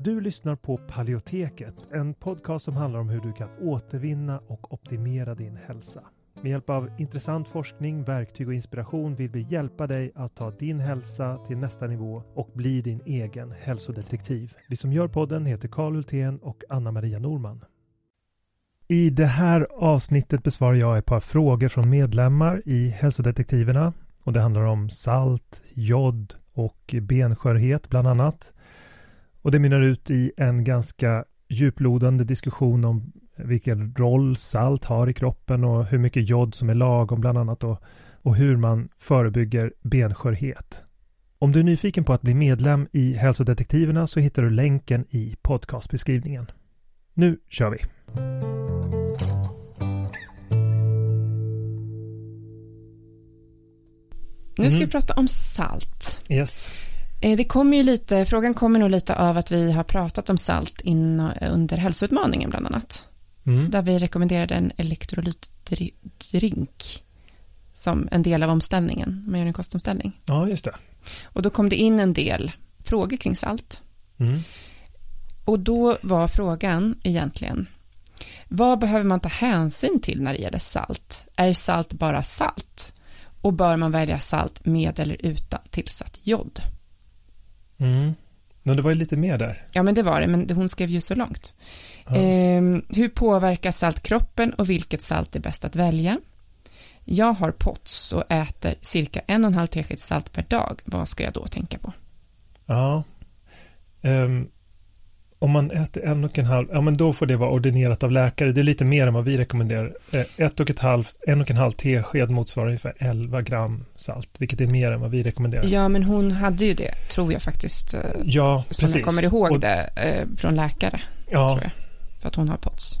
Du lyssnar på Paleoteket, en podcast som handlar om hur du kan återvinna och optimera din hälsa. Med hjälp av intressant forskning, verktyg och inspiration vill vi hjälpa dig att ta din hälsa till nästa nivå och bli din egen hälsodetektiv. Vi som gör podden heter Karl Hultén och Anna-Maria Norman. I det här avsnittet besvarar jag ett par frågor från medlemmar i Hälsodetektiverna och det handlar om salt, jod och benskörhet bland annat. Och det mynnar ut i en ganska djuplodande diskussion om vilken roll salt har i kroppen och hur mycket jod som är lagom bland annat och, och hur man förebygger benskörhet. Om du är nyfiken på att bli medlem i Hälsodetektiverna så hittar du länken i podcastbeskrivningen. Nu kör vi! Nu ska vi prata om salt. Yes. Eh, Det kommer ju lite, frågan kommer nog lite av att vi har pratat om salt in, under hälsoutmaningen bland annat. Mm. Där vi rekommenderade en elektrolytdrink som en del av omställningen. Man gör en kostomställning. Ja, just det. Och då kom det in en del frågor kring salt. Mm. Och då var frågan egentligen, vad behöver man ta hänsyn till när det gäller salt? Är salt bara salt? Och bör man välja salt med eller utan tillsatt jod? Mm. Men det var ju lite mer där. Ja, men det var det, men hon skrev ju så långt. Ja. Ehm, hur påverkar salt kroppen och vilket salt är bäst att välja? Jag har POTS och äter cirka en och en halv tesked salt per dag. Vad ska jag då tänka på? Ja. Ehm, om man äter en och en halv, ja men då får det vara ordinerat av läkare. Det är lite mer än vad vi rekommenderar. Eh, Ett och ett halv, en och en halv tesked motsvarar ungefär 11 gram salt, vilket är mer än vad vi rekommenderar. Ja, men hon hade ju det, tror jag faktiskt. eh, Ja, Som precis. jag kommer ihåg Och- det eh, från läkare, Ja. För att hon har POTS.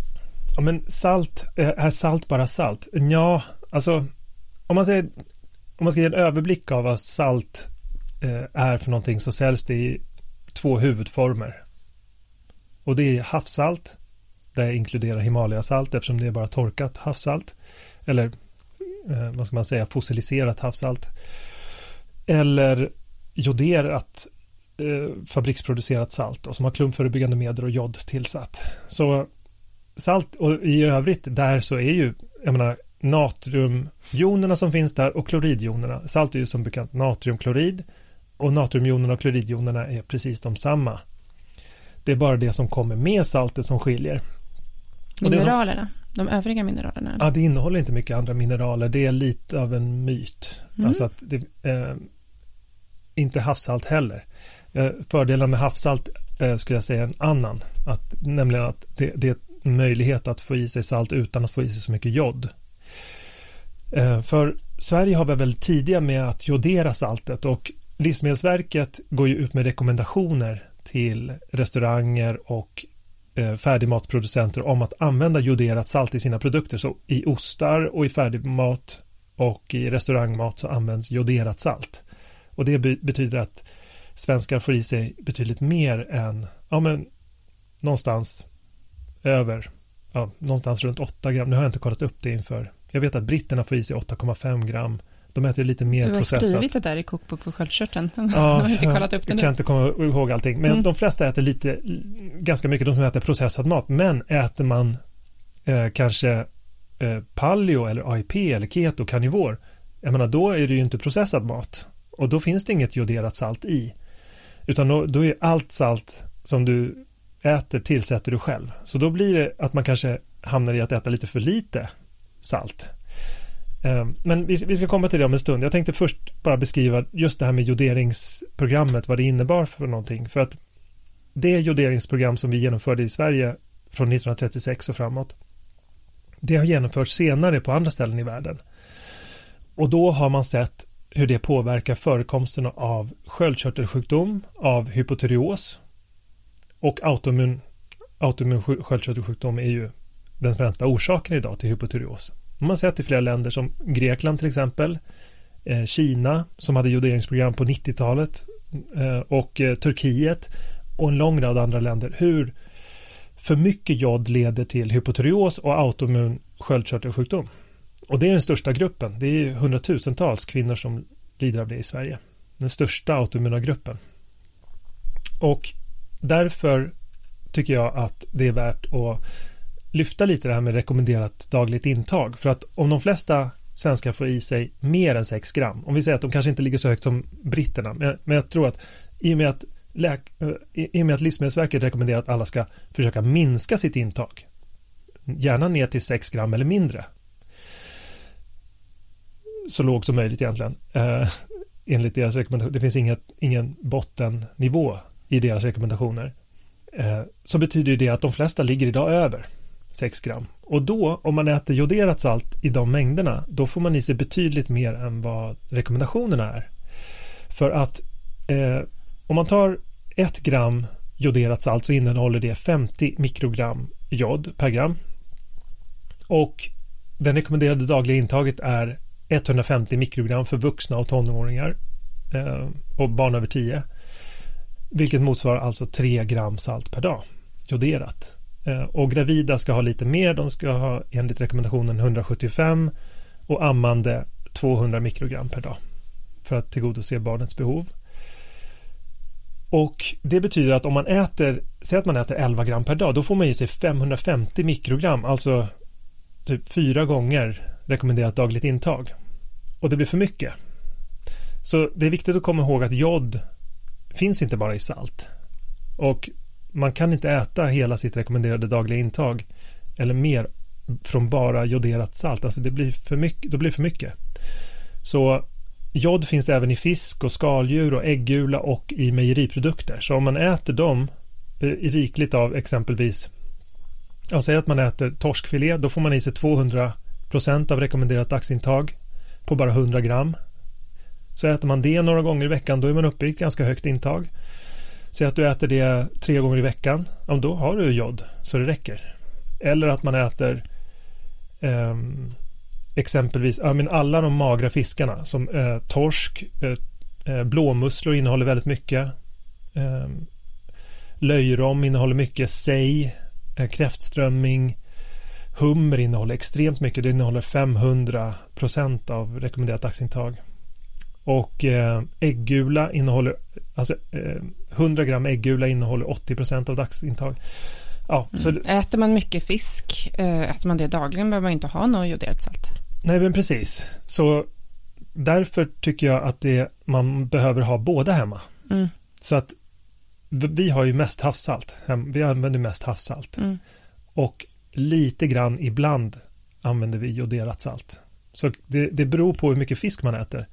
Ja, men salt, eh, är salt bara salt? Ja, alltså om man säger om man ska ge en överblick av vad salt är för någonting så säljs det i två huvudformer. Och det är havssalt, där jag inkluderar Himalayasalt eftersom det är bara torkat havssalt. Eller eh, vad ska man säga, fossiliserat havssalt. Eller joderat eh, fabriksproducerat salt och som har klumpförebyggande medel och jod tillsatt. Så salt och i övrigt där så är ju, jag menar, natriumjonerna som finns där och kloridjonerna. Salt är ju som bekant natriumklorid och natriumjonerna och kloridjonerna är precis de samma. Det är bara det som kommer med saltet som skiljer. Som- Mineralerna, de övriga mineralerna. Ja, det innehåller inte mycket andra mineraler. Det är lite av en myt. Mm. Alltså att det, eh, inte havssalt heller. Eh, fördelen med havssalt eh, skulle jag säga en annan. Att, nämligen att det, det är en möjlighet att få i sig salt utan att få i sig så mycket jod. Eh, för Sverige har varit väldigt tidiga med att jodera saltet och Livsmedelsverket går ju ut med rekommendationer till restauranger och eh, färdigmatproducenter om att använda joderat salt i sina produkter. Så i ostar och i färdigmat och i restaurangmat så används joderat salt. Och det betyder att svenskar får i sig betydligt mer än, ja men någonstans över, ja någonstans runt 8 gram. Nu har jag inte kollat upp det inför. Jag vet att britterna får i sig 8,5 gram. De äter lite mer du har processat. skrivit det där i kokbok för sköldkörteln. jag Ja, har inte kollat upp det jag nu. kan inte komma ihåg allting. Men Mm. de flesta äter lite, ganska mycket de som äter processad mat. Men äter man eh, kanske eh, paleo eller AIP eller keto, karnivor. Jag menar, då är det ju inte processad mat. Och då finns det inget joderat salt i. Utan då, då är allt salt som du äter tillsätter du själv. Så då blir det att man kanske hamnar i att äta lite för lite salt. Ehm, men vi, ska komma till det om en stund. Jag tänkte först bara beskriva just det här med joderingsprogrammet, vad det innebar för någonting. För att det joderingsprogram som vi genomförde i Sverige från 1936 och framåt, det har genomförts senare på andra ställen i världen. Och då har man sett hur det påverkar förekomsten av sköldkörtelsjukdom, av hypotyreos och autoimmun, autoimmun sköldkörtelsjukdom är ju den främsta orsaken idag till hypotyreos. Man har sett i flera länder som Grekland till exempel, eh, Kina som hade joderingsprogram på 90-talet eh, och eh, Turkiet och en lång rad andra länder hur för mycket jod leder till hypotyreos och autoimmun sköldkörtelsjukdom. Och det är den största gruppen. Det är hundratusentals kvinnor som lider av det i Sverige. Den största autoimmuna gruppen. Och därför tycker jag att det är värt att lyfta lite det här med rekommenderat dagligt intag. För att om de flesta svenskar får i sig mer än 6 gram, om vi säger att de kanske inte ligger så högt som britterna, men, men jag tror att i och med att läk, eh, i och med att Livsmedelsverket rekommenderar att alla ska försöka minska sitt intag, gärna ner till 6 gram eller mindre, så lågt som möjligt egentligen, eh, enligt deras rekommendation. Det finns inget, ingen bottennivå i deras rekommendationer. Eh, så betyder det att de flesta ligger idag över 6 gram. Och då, om man äter joderat salt i de mängderna, då får man i sig betydligt mer än vad rekommendationerna är. För att eh, om man tar 1 gram joderat salt så innehåller det 50 mikrogram jod per gram. Och den rekommenderade dagliga intaget är 150 mikrogram för vuxna och tonåringar eh, och barn över 10. Vilket motsvarar alltså 3 gram salt per dag, joderat. Eh, och gravida ska ha lite mer, de ska ha enligt rekommendationen 175 och ammande 200 mikrogram per dag för att tillgodose barnets behov. Och det betyder att om man äter, säg att man äter 11 gram per dag, då får man i sig 550 mikrogram, alltså typ fyra gånger rekommenderat dagligt intag. Och det blir för mycket. Så det är viktigt att komma ihåg att jod finns inte bara i salt. Och man kan inte äta hela sitt rekommenderade dagliga intag eller mer från bara joderat salt. Alltså det blir för mycket, då blir för mycket. Så jod finns det även i fisk och skaldjur och äggula och i mejeriprodukter. Så om man äter dem eh, rikligt av exempelvis Ja, säg att man äter torskfilé, då får man i sig 200 procent av rekommenderat dagsintag på bara 100 gram. Så äter man det några gånger i veckan, då är man uppe i ett ganska högt intag. Säg att du äter det tre gånger i veckan, ja, då har du jod så det räcker. Eller att man äter eh, exempelvis ja, men alla de magra fiskarna som eh, torsk, eh, eh blåmusslor innehåller väldigt mycket. Eh, löjrom innehåller mycket, sej, eh, kräftströmming, hummer innehåller extremt mycket. Det innehåller 500 procent av rekommenderat dagsintag. Och eh, äggula innehåller, alltså eh, 100 gram äggula innehåller 80 procent av dagsintag. Ja, mm. så äter man mycket fisk, eh, äter man det dagligen behöver man inte ha något joderat salt. Nej, men precis. Så därför tycker jag att det, man behöver ha båda hemma. Mm. Så att vi har ju mest havssalt. Vi använder mest havssalt. Mm. Och lite grann ibland använder vi joderat salt. Så det, det beror på hur mycket fisk man äter.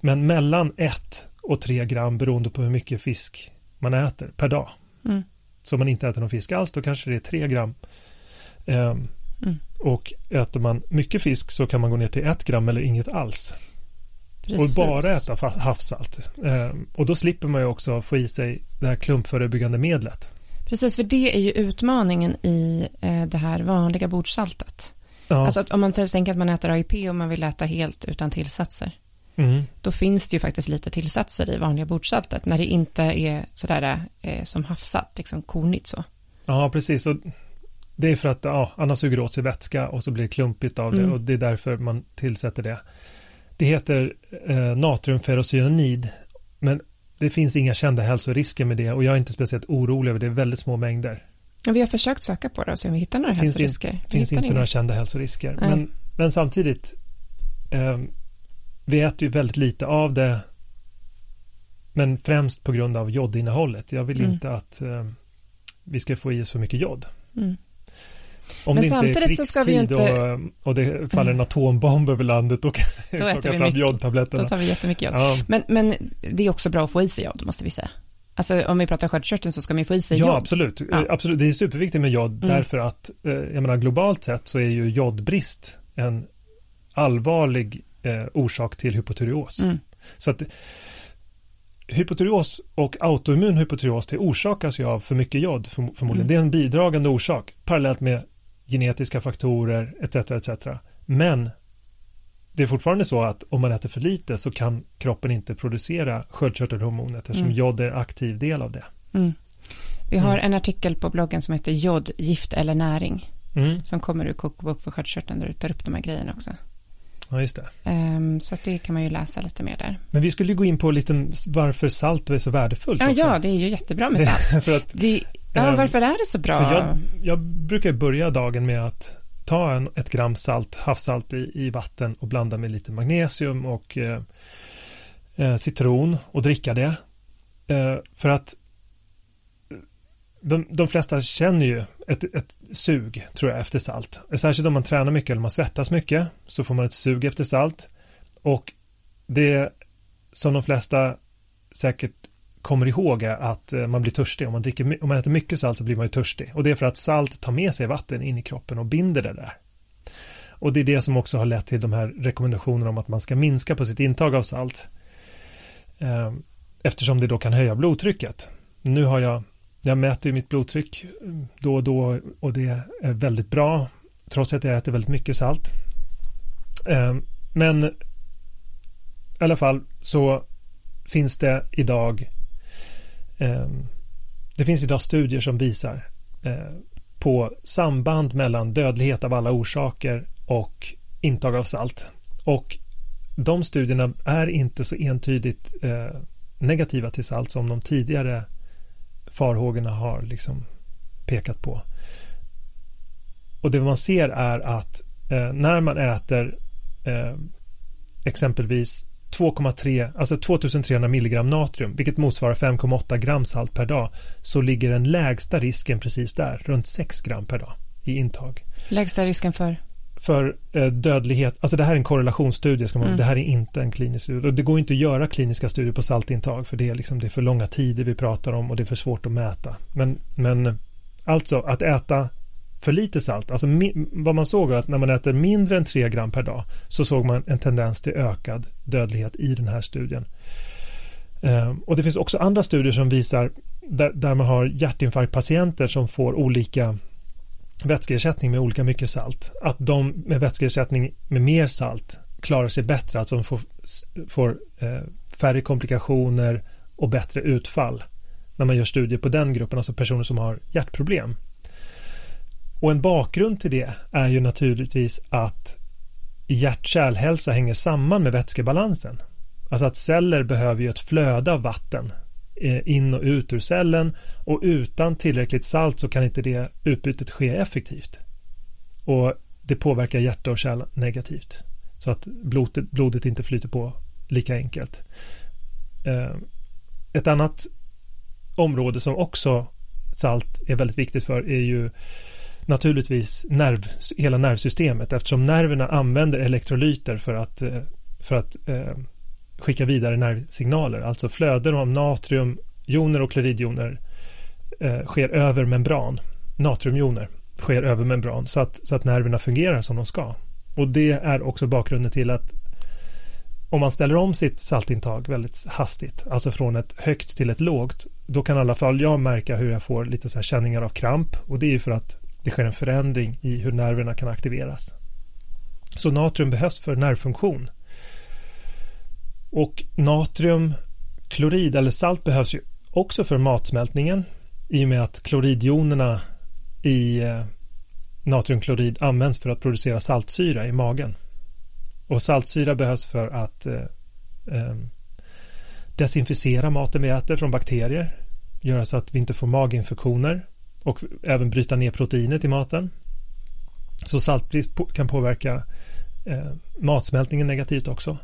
Men mellan 1 och 3 gram beroende på hur mycket fisk man äter per dag. Mm. Så om man inte äter någon fisk alls då kanske det är 3 gram. Um, mm. Och äter man mycket fisk så kan man gå ner till 1 gram eller inget alls. Precis. Och bara äta havssalt. Um, och då slipper man ju också få i sig det här klumpförebyggande medlet. Precis, för det är ju utmaningen i eh, det här vanliga bordsaltet. Ja. Alltså om man tänker att man äter AIP och man vill äta helt utan tillsatser. Mm. Då finns det ju faktiskt lite tillsatser i vanliga bordsaltet när det inte är sådär eh, som havssalt, liksom kornigt så. Ja, precis. Och det är för att ja, annars suger åt sig vätska och så blir det klumpigt av det mm. och det är därför man tillsätter det. Det heter eh, natriumferrocyanid men det finns inga kända hälsorisker med det och jag är inte speciellt orolig över det, är väldigt små mängder. Ja, vi har försökt söka på det och se om vi hittar några finns hälsorisker. Det finns inte inga. några kända hälsorisker. Men, men samtidigt, eh, vi äter ju väldigt lite av det men främst på grund av jodinnehållet. Jag vill mm. inte att eh, vi ska få i oss för mycket jod. Mm. Om men det inte är krigstid inte... och, och det faller en atombomb över landet kan då äter vi fram jodtabletterna. Då tar vi jättemycket jod. Ja. Men, men det är också bra att få i sig jod, måste vi säga. Alltså om vi pratar sköldkörteln så ska man få i sig ja, jod. Absolut. Ja, absolut. Det är superviktigt med jod mm. därför att eh, jag menar globalt sett så är ju jodbrist en allvarlig eh, orsak till hypotyreos. Mm. Så att hypotyreos och autoimmun hypotyreos det orsakas ju av för mycket jod förmodligen. Mm. Det är en bidragande orsak parallellt med genetiska faktorer etc. etc. Men det är fortfarande så att om man äter för lite så kan kroppen inte producera sköldkörtelhormonet eftersom mm. jod är aktiv del av det. Mm. Vi har mm. en artikel på bloggen som heter jod, gift eller näring mm. som kommer ur kokbok för sköldkörteln där du tar upp de här grejerna också. Ja, just det. Um, så det kan man ju läsa lite mer där. Men vi skulle gå in på lite varför salt är så värdefullt ja, också. Ja, det är ju jättebra med salt. för att, det, ja, varför är det så bra? För jag, jag brukar börja dagen med att ta en, ett gram salt, havssalt i, i vatten och blanda med lite magnesium och eh, eh, citron och dricka det. Eh, för att de, de flesta känner ju ett, ett sug, tror jag, efter salt. Särskilt om man tränar mycket eller man svettas mycket så får man ett sug efter salt. Och det som de flesta säkert kommer ihåg är att eh, man blir törstig. Om man, dricker, om man äter mycket salt så blir man ju törstig. Och det är för att salt tar med sig vatten in i kroppen och binder det där. Och det är det som också har lett till de här rekommendationerna om att man ska minska på sitt intag av salt. Eh, eftersom det då kan höja blodtrycket. Nu har jag, jag mäter ju mitt blodtryck mm, då och då och det är väldigt bra trots att jag äter väldigt mycket salt. Ehm, men i alla fall så finns det idag ehm, det finns idag studier som visar eh, på samband mellan dödlighet av alla orsaker och intag av salt. Och de studierna är inte så entydigt eh, negativa till salt som de tidigare farhågorna har liksom pekat på. Och det man ser är att eh, när man äter eh, exempelvis 2,3, alltså 2300 milligram natrium, vilket motsvarar 5,8 gram salt per dag, så ligger den lägsta risken precis där, runt 6 gram per dag i intag. Lägsta risken för? För eh, dödlighet, alltså det här är en korrelationsstudie, ska man, mm. det här är inte en klinisk studie. Och det går inte att göra kliniska studier på saltintag, för det är, liksom, det är för långa tider vi pratar om och det är för svårt att mäta. Men, men alltså att äta för lite salt. Alltså vad man såg var att när man äter mindre än 3 gram per dag så såg man en tendens till ökad dödlighet i den här studien. Ehm, och det finns också andra studier som visar där, där man har hjärtinfarktpatienter som får olika vätskeersättning med olika mycket salt. Att de med vätskeersättning med mer salt klarar sig bättre, alltså de får, får eh, färre komplikationer och bättre utfall när man gör studier på den gruppen, alltså personer som har hjärtproblem. Och en bakgrund till det är ju naturligtvis att hjärt-kärlhälsa hänger samman med vätskebalansen. Alltså att celler behöver ju ett flöde av vatten Eh, in och ut ur cellen och utan tillräckligt salt så kan inte det utbytet ske effektivt. Och det påverkar hjärta och kärl negativt så att blodet, blodet inte flyter på lika enkelt. Eh, ett annat område som också salt är väldigt viktigt för är ju naturligtvis nerv, hela nervsystemet eftersom nerverna använder elektrolyter för att, eh, för att eh, skicka vidare nervsignaler. Alltså flöden av natriumjoner och kloridjoner eh, sker över membran. Natriumjoner sker över membran så att, så att nerverna fungerar som de ska. Och det är också bakgrunden till att om man ställer om sitt saltintag väldigt hastigt, alltså från ett högt till ett lågt, då kan i alla fall jag märka hur jag får lite så här känningar av kramp och det är ju för att det sker en förändring i hur nerverna kan aktiveras. Så natrium behövs för nervfunktion. Och natriumklorid eller salt behövs ju också för matsmältningen i och med att kloridjonerna i eh, natriumklorid används för att producera saltsyra i magen. Och saltsyra behövs för att eh, eh, desinficera maten vi äter från bakterier, göra så att vi inte får maginfektioner och även bryta ner proteinet i maten. Så saltbrist kan påverka eh, matsmältningen negativt också.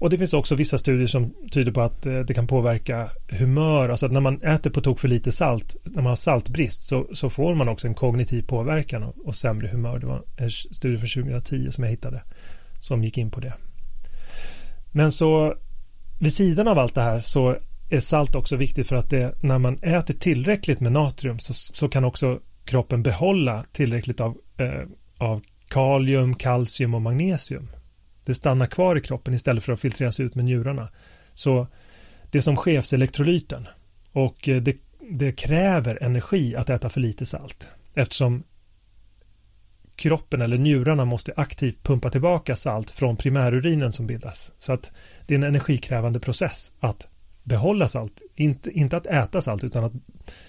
Och det finns också vissa studier som tyder på att eh, det kan påverka humör, alltså att när man äter på tok för lite salt, när man har saltbrist så, så får man också en kognitiv påverkan och, och sämre humör. Det var en studie från 2010 som jag hittade som gick in på det. Men så vid sidan av allt det här så är salt också viktigt för att det, när man äter tillräckligt med natrium så, så kan också kroppen behålla tillräckligt av, eh, av kalium, kalcium och magnesium. Det stannar kvar i kroppen istället för att filtreras ut med njurarna. Så det är som chefselektrolyten och eh, det, det kräver energi att äta för lite salt eftersom kroppen eller njurarna måste aktivt pumpa tillbaka salt från primärurinen som bildas. Så att det är en energikrävande process att behålla salt. Inte, inte att äta salt utan att,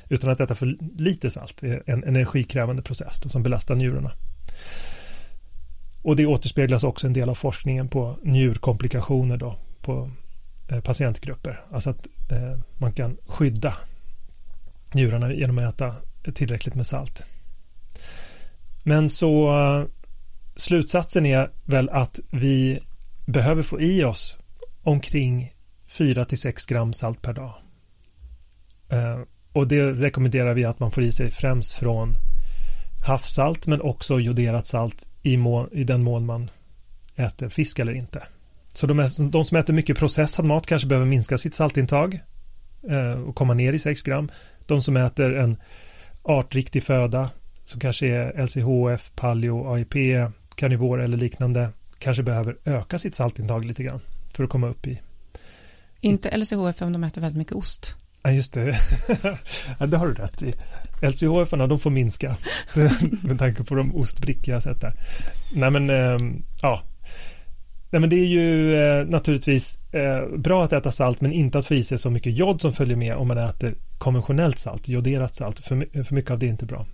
utan att äta för lite salt. Det är en energikrävande process då, som belastar njurarna och det återspeglas också en del av forskningen på njurkomplikationer då, på eh, patientgrupper. Alltså att eh, man kan skydda njurarna genom att äta tillräckligt med salt. Men så eh, slutsatsen är väl att vi behöver få i oss omkring 4-6 gram salt per dag. Och det rekommenderar vi att man får i sig främst från havssalt men också joderat salt i, må, i den mån man äter fisk eller inte. Så de, de, som äter mycket processad mat kanske behöver minska sitt saltintag eh, och komma ner i 6 gram. De som äter en artriktig föda som kanske är LCHF, paleo, AIP, karnivor eller liknande kanske behöver öka sitt saltintag lite grann för att komma upp i. Inte LCHF om de äter väldigt mycket ost. Ja, just det. ja, det har du rätt i. LCHF, de får minska med tanke på de ostbrickor jag sett där. Nej, men ehm, ja. Nej, men det är ju eh, naturligtvis eh, bra att äta salt, men inte att få i sig så mycket jod som följer med om man äter konventionellt salt, joderat salt. För, för mycket av det är inte bra.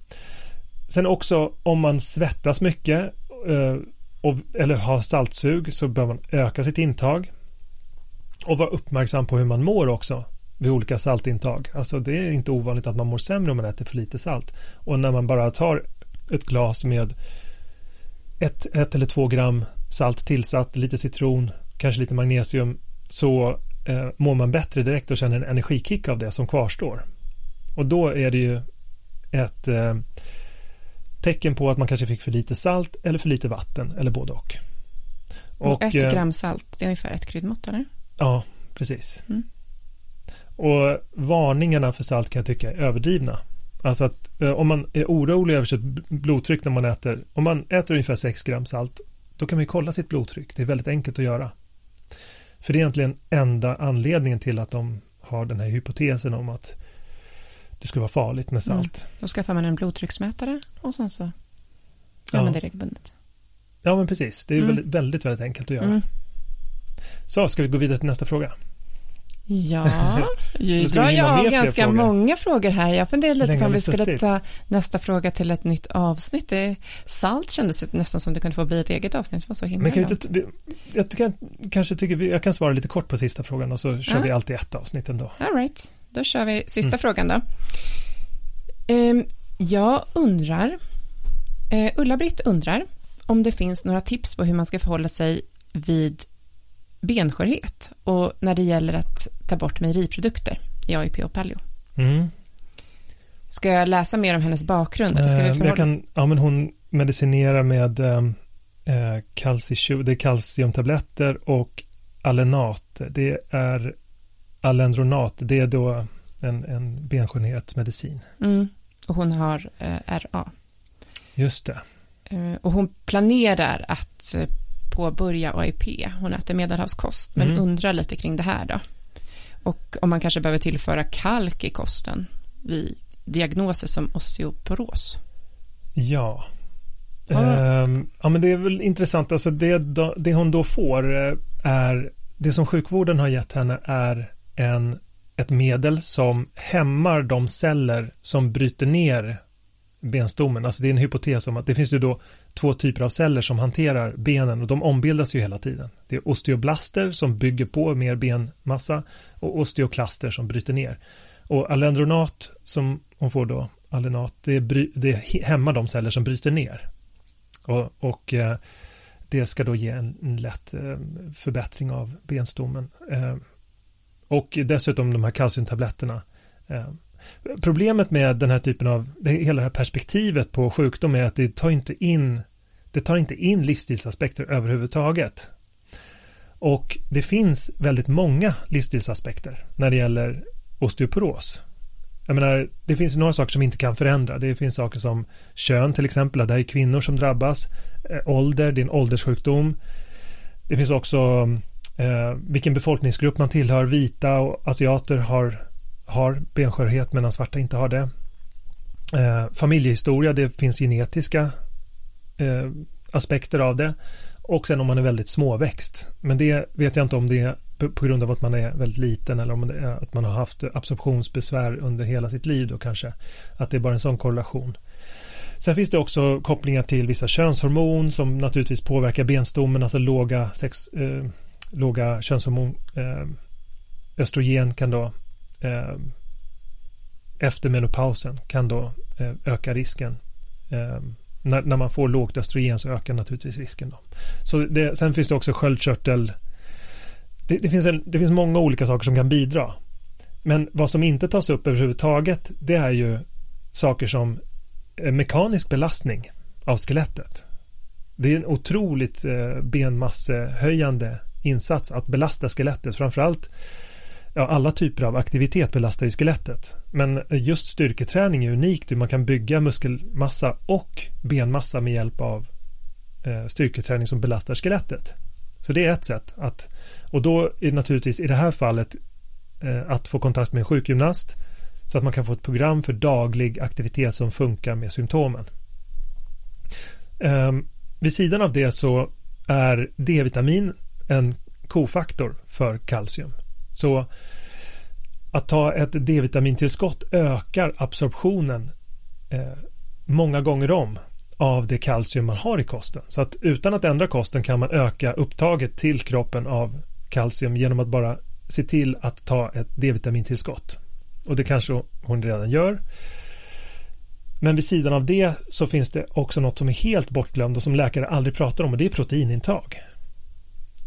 Sen också om man svettas mycket eh, och, eller har saltsug så bör man öka sitt intag och vara uppmärksam på hur man mår också vid olika saltintag. Alltså det är inte ovanligt att man mår sämre om man äter för lite salt. Och när man bara tar ett glas med ett, ett eller två gram salt tillsatt, lite citron, kanske lite magnesium, så eh, mår man bättre direkt och känner en energikick av det som kvarstår. Och då är det ju ett eh, tecken på att man kanske fick för lite salt eller för lite vatten eller både och. Och, ett eh, gram salt, det är ungefär ett kryddmått eller? Ja, precis. Mm. Och varningarna för salt kan jag tycka är överdrivna. Alltså att eh, om man är orolig över sitt blodtryck när man äter, om man äter ungefär 6 gram salt, då kan man ju kolla sitt blodtryck. Det är väldigt enkelt att göra. För det är egentligen enda anledningen till att de har den här hypotesen om att det skulle vara farligt med salt. Mm. Då skaffar man en blodtrycksmätare och sen så gör ja. man det regelbundet. Ja, men precis. Det är mm. väldigt, väldigt, väldigt enkelt att göra. Mm. Så, ska vi gå vidare till nästa fråga? Ja, nu drar jag av ganska frågor. många frågor här. Jag funderade lite på om vi skulle suttit? ta nästa fråga till ett nytt avsnitt. Det, salt kändes nästan som det kunde få bli ett eget avsnitt. Det var så himla Men kan inte, jag kan, kanske tycker jag kan svara lite kort på sista frågan och så kör ja. vi alltid ett avsnitt ändå. All right, då kör vi sista mm. frågan då. Um, jag undrar, uh, Ulla-Britt undrar om det finns några tips på hur man ska förhålla sig vid benskörhet och när det gäller att ta bort mejeriprodukter i AIP och paleo. Mm. Ska jag läsa mer om hennes bakgrund? Eller ska vi förhålla... jag kan, ja, men hon medicinerar med eh, eh kalci, det är kalciumtabletter och Alenat. Det är Alendronat. Det är då en, en benskörhetsmedicin. Mm. Och hon har eh, RA. Just det. Eh, och hon planerar att eh, påbörja AIP. Hon äter medelhavskost, men mm. undrar lite kring det här då. Och om man kanske behöver tillföra kalk i kosten vid diagnoser som osteoporos. Ja. Ah. Ja, men det är väl intressant. Alltså det, det hon då får eh, är det som sjukvården har gett henne är en, ett medel som hämmar de celler som bryter ner benstommen. Alltså det är en hypotes om att det finns ju då två typer av celler som hanterar benen och de ombildas ju hela tiden. Det är osteoblaster som bygger på mer benmassa och osteoklaster som bryter ner. Och alendronat som hon får då, alenat, det, bry, det hämmar de celler som bryter ner. Och, och eh, det ska då ge en, en lätt eh, förbättring av benstommen. Eh, och dessutom de här kalciumtabletterna eh, Problemet med den här typen av, det, hela det här perspektivet på sjukdom är att det tar inte in, det tar inte in livsstilsaspekter överhuvudtaget. Och det finns väldigt många livsstilsaspekter när det gäller osteoporos. Jag menar, det finns några saker som inte kan förändra. Det finns saker som kön till exempel, det är kvinnor som drabbas. Eh, ålder, det är en ålderssjukdom. Det finns också eh, vilken befolkningsgrupp man tillhör. Vita och asiater har har benskörhet medan svarta inte har det. Eh, familjehistoria, det finns genetiska eh, aspekter av det. Och sen om man är väldigt småväxt. Men det vet jag inte om det är på grund av att man är väldigt liten eller om det är att man har haft absorptionsbesvär under hela sitt liv då kanske. Att det är bara en sån korrelation. Sen finns det också kopplingar till vissa könshormon som naturligtvis påverkar benstommen, alltså låga, sex, eh, låga könshormon. Eh, östrogen kan då eh, efter menopausen kan då eh, öka risken. Eh, när, när, man får lågt östrogen så ökar naturligtvis risken. Då. Så det, sen finns det också sköldkörtel. Det, det, finns en, det finns många olika saker som kan bidra. Men vad som inte tas upp överhuvudtaget det är ju saker som eh, mekanisk belastning av skelettet. Det är en otroligt eh, benmassehöjande insats att belasta skelettet. Framförallt ja, alla typer av aktivitet belastar ju skelettet. Men just styrketräning är unikt. Man kan bygga muskelmassa och benmassa med hjälp av eh, styrketräning som belastar skelettet. Så det är ett sätt att och då är det naturligtvis i det här fallet eh, att få kontakt med en sjukgymnast så att man kan få ett program för daglig aktivitet som funkar med symptomen. Eh, vid sidan av det så är D-vitamin en kofaktor för kalcium. Så att ta ett D-vitamintillskott ökar absorptionen eh, många gånger om av det kalcium man har i kosten. Så att utan att ändra kosten kan man öka upptaget till kroppen av kalcium genom att bara se till att ta ett D-vitamintillskott. Och det kanske hon redan gör. Men vid sidan av det så finns det också något som är helt bortglömt och som läkare aldrig pratar om och det är proteinintag.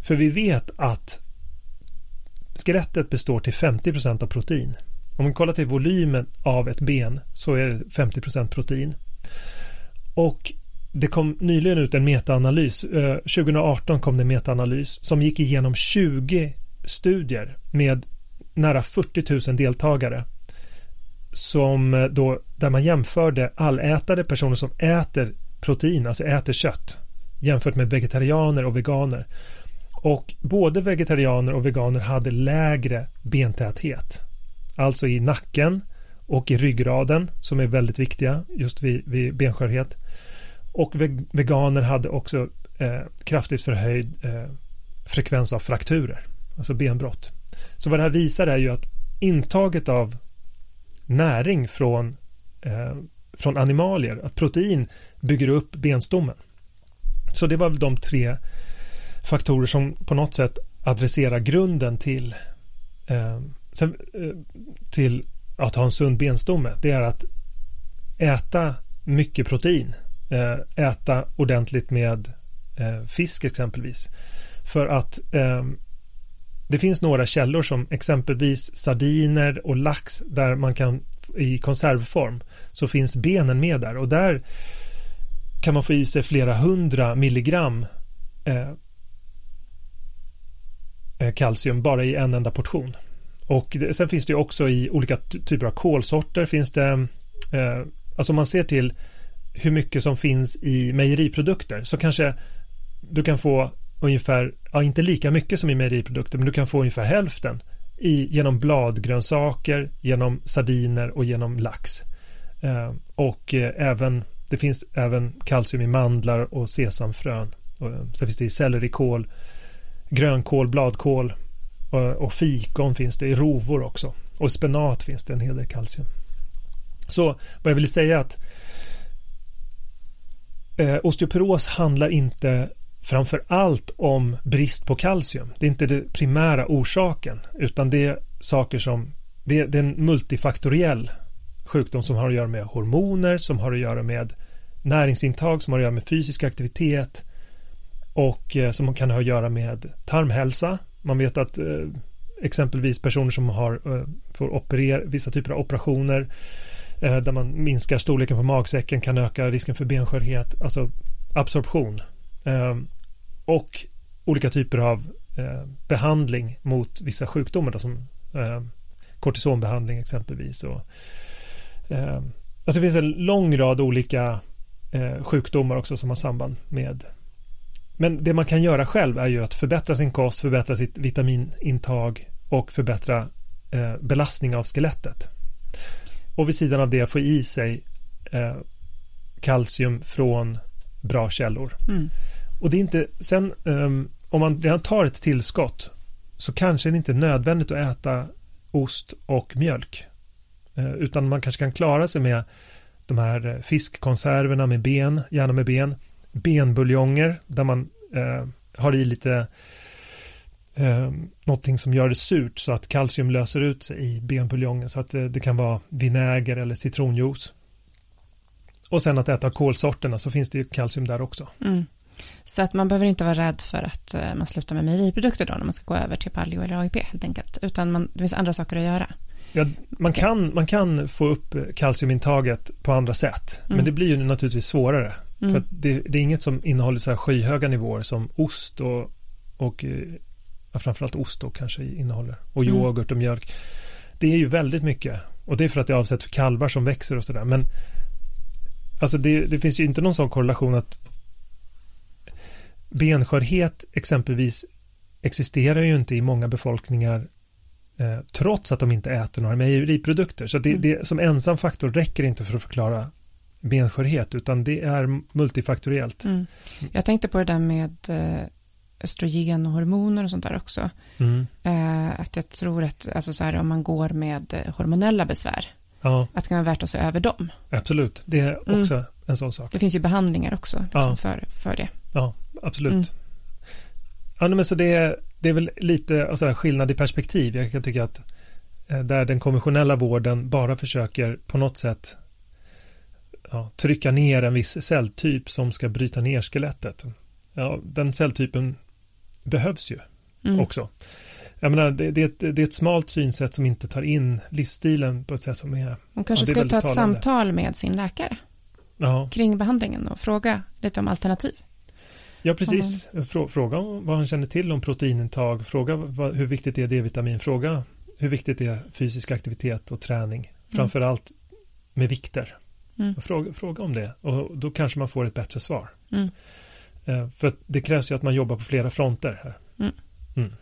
För vi vet att skelettet består till 50% av protein. Om man kollar till volymen av ett ben så är det 50% protein. Och det kom nyligen ut en metaanalys. Eh, 2018 kom det en metaanalys som gick igenom 20 studier med nära 40 000 deltagare som eh, då, där man jämförde allätare personer som äter protein, alltså äter kött jämfört med vegetarianer och veganer. Och både vegetarianer och veganer hade lägre bentäthet. Alltså i nacken och i ryggraden som är väldigt viktiga just vid, vid benskörhet. Och veganer hade också eh, kraftigt förhöjd eh, frekvens av frakturer, alltså benbrott. Så vad det här visar är ju att intaget av näring från, eh, från animalier, att protein bygger upp benstommen. Så det var väl de tre faktorer som på något sätt adresserar grunden till, eh, sen, eh, till att ha en sund benstomme. Det är att äta mycket protein. Eh, äta ordentligt med eh, fisk exempelvis. För att eh, det finns några källor som exempelvis sardiner och lax där man kan i konservform så finns benen med där och där kan man få i sig flera hundra milligram eh, Eh, Eh, kalcium bara i en enda portion. Och det, sen finns det också i olika typer av kolsorter finns det, eh, alltså om man ser till hur mycket som finns i mejeriprodukter så kanske du kan få ungefär, ja inte lika mycket som i mejeriprodukter, men du kan få ungefär hälften i, genom bladgrönsaker, genom sardiner och genom lax. Eh, och eh, även, det finns även kalcium i mandlar och sesamfrön. Och, eh, sen finns det i sellerikål, grönkål, bladkål och, och fikon finns det i rovor också. Och spenat finns det en hel del kalcium. Så vad jag vill säga är att eh, osteoporos handlar inte framför allt om brist på kalcium. Det är inte den primära orsaken utan det är saker som det är, det är en multifaktoriell sjukdom som har att göra med hormoner, som har att göra med näringsintag, som har att göra med fysisk aktivitet, och eh, som kan ha att göra med tarmhälsa. Man vet att eh, exempelvis personer som har, eh, får operera, vissa typer av operationer där man minskar storleken på magsäcken kan öka risken för benskörhet, alltså absorption. Ehm, och olika typer av behandling mot vissa sjukdomar då, som ehm, kortisonbehandling exempelvis. Och, ehm, alltså det finns en lång rad olika sjukdomar också som har samband med men det man kan göra själv är ju att förbättra sin kost, förbättra sitt vitaminintag och förbättra eh, belastning av skelettet. Och vid sidan av det få i sig eh, kalcium från bra källor. Mm. Och det är inte, sen um, om man redan tar ett tillskott så kanske det inte är nödvändigt att äta ost och mjölk. Uh, utan man kanske kan klara sig med de här eh, fiskkonserverna med ben, gärna med ben, benbuljonger där man eh, har i lite eh, någonting som gör det surt så att kalcium löser ut sig i benbuljongen så att eh, det kan vara vinäger eller citronjuice. Och sen att äta kolsorterna så finns det kalcium där också. Mm. Så att man behöver inte vara rädd för att eh, man slutar med mejeriprodukter då när man ska gå över till paleo eller AIP helt enkelt. Utan man, det finns andra saker att göra. Ja, man, kan, man kan få upp kalciumintaget på andra sätt. Mm. Men det blir ju naturligtvis svårare. Mm. För det, det, är inget som innehåller så här skyhöga nivåer som ost och, och ja, framförallt ost då kanske innehåller. Och mm. yoghurt och mjölk. Det är ju väldigt mycket. Och det är för att det är avsett för kalvar som växer och sådär. Men alltså det, det finns ju inte någon sån korrelation att benskörhet exempelvis existerar ju inte i många befolkningar eh, trots att de inte äter några mejeriprodukter. Så det, mm. det, som ensam faktor räcker inte för att förklara benskörhet utan det är multifaktoriellt. Mm. Jag tänkte på det där med eh, östrogen och hormoner och sånt där också. Mm. Eh, att jag tror att alltså så här, om man går med eh, hormonella besvär ja. att det kan vara värt att se över dem. Absolut, det är mm. också mm. en sån sak. Det finns ju behandlingar också liksom, ja. för, för det. Ja, absolut. Mm. Ja, men så det, är, det är väl lite alltså, skillnad i perspektiv. Jag kan tycka att där den konventionella vården bara försöker på något sätt ja, trycka ner en viss celltyp som ska bryta ner skelettet. Ja, den celltypen behövs ju mm. också. Jag menar, det, det, är ett, det är ett smalt synsätt som inte tar in livsstilen på ett sätt som är Man kanske ja, ska ta ett talande. samtal med sin läkare ja. kring behandlingen och fråga lite om alternativ. Ja, precis. Fråga vad han känner till om proteinintag. Fråga vad, hur viktigt är D-vitamin. Fråga hur viktigt är fysisk aktivitet och träning. Mm. Framförallt med vikter. Mm. Fråga, fråga, om det och då kanske man får ett bättre svar. Mm. Eh, för det krävs ju att man jobbar på flera fronter här. Mm. mm.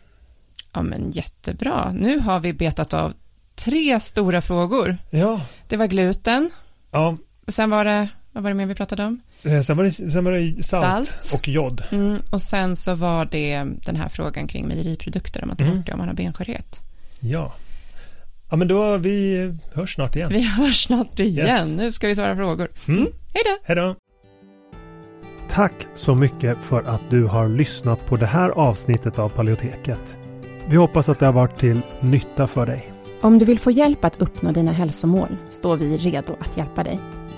Ja, men jättebra. Nu har vi betat av tre stora frågor. Ja. Det var gluten. Ja. Och sen var det, vad var det mer vi pratade om? Eh, sen var det, sen var det salt, salt. och jod. Mm, och sen så var det den här frågan kring mejeriprodukter, om man tar mm. bort det, om man har benskörhet. Ja. Ja, men då vi hörs snart igen. Vi hörs snart igen. Yes. Nu ska vi svara frågor. Mm. Mm. Hej då. Hej då. Tack så mycket för att du har lyssnat på det här avsnittet av Paleoteket. Vi hoppas att det har varit till nytta för dig. Om du vill få hjälp att uppnå dina hälsomål står vi redo att hjälpa dig.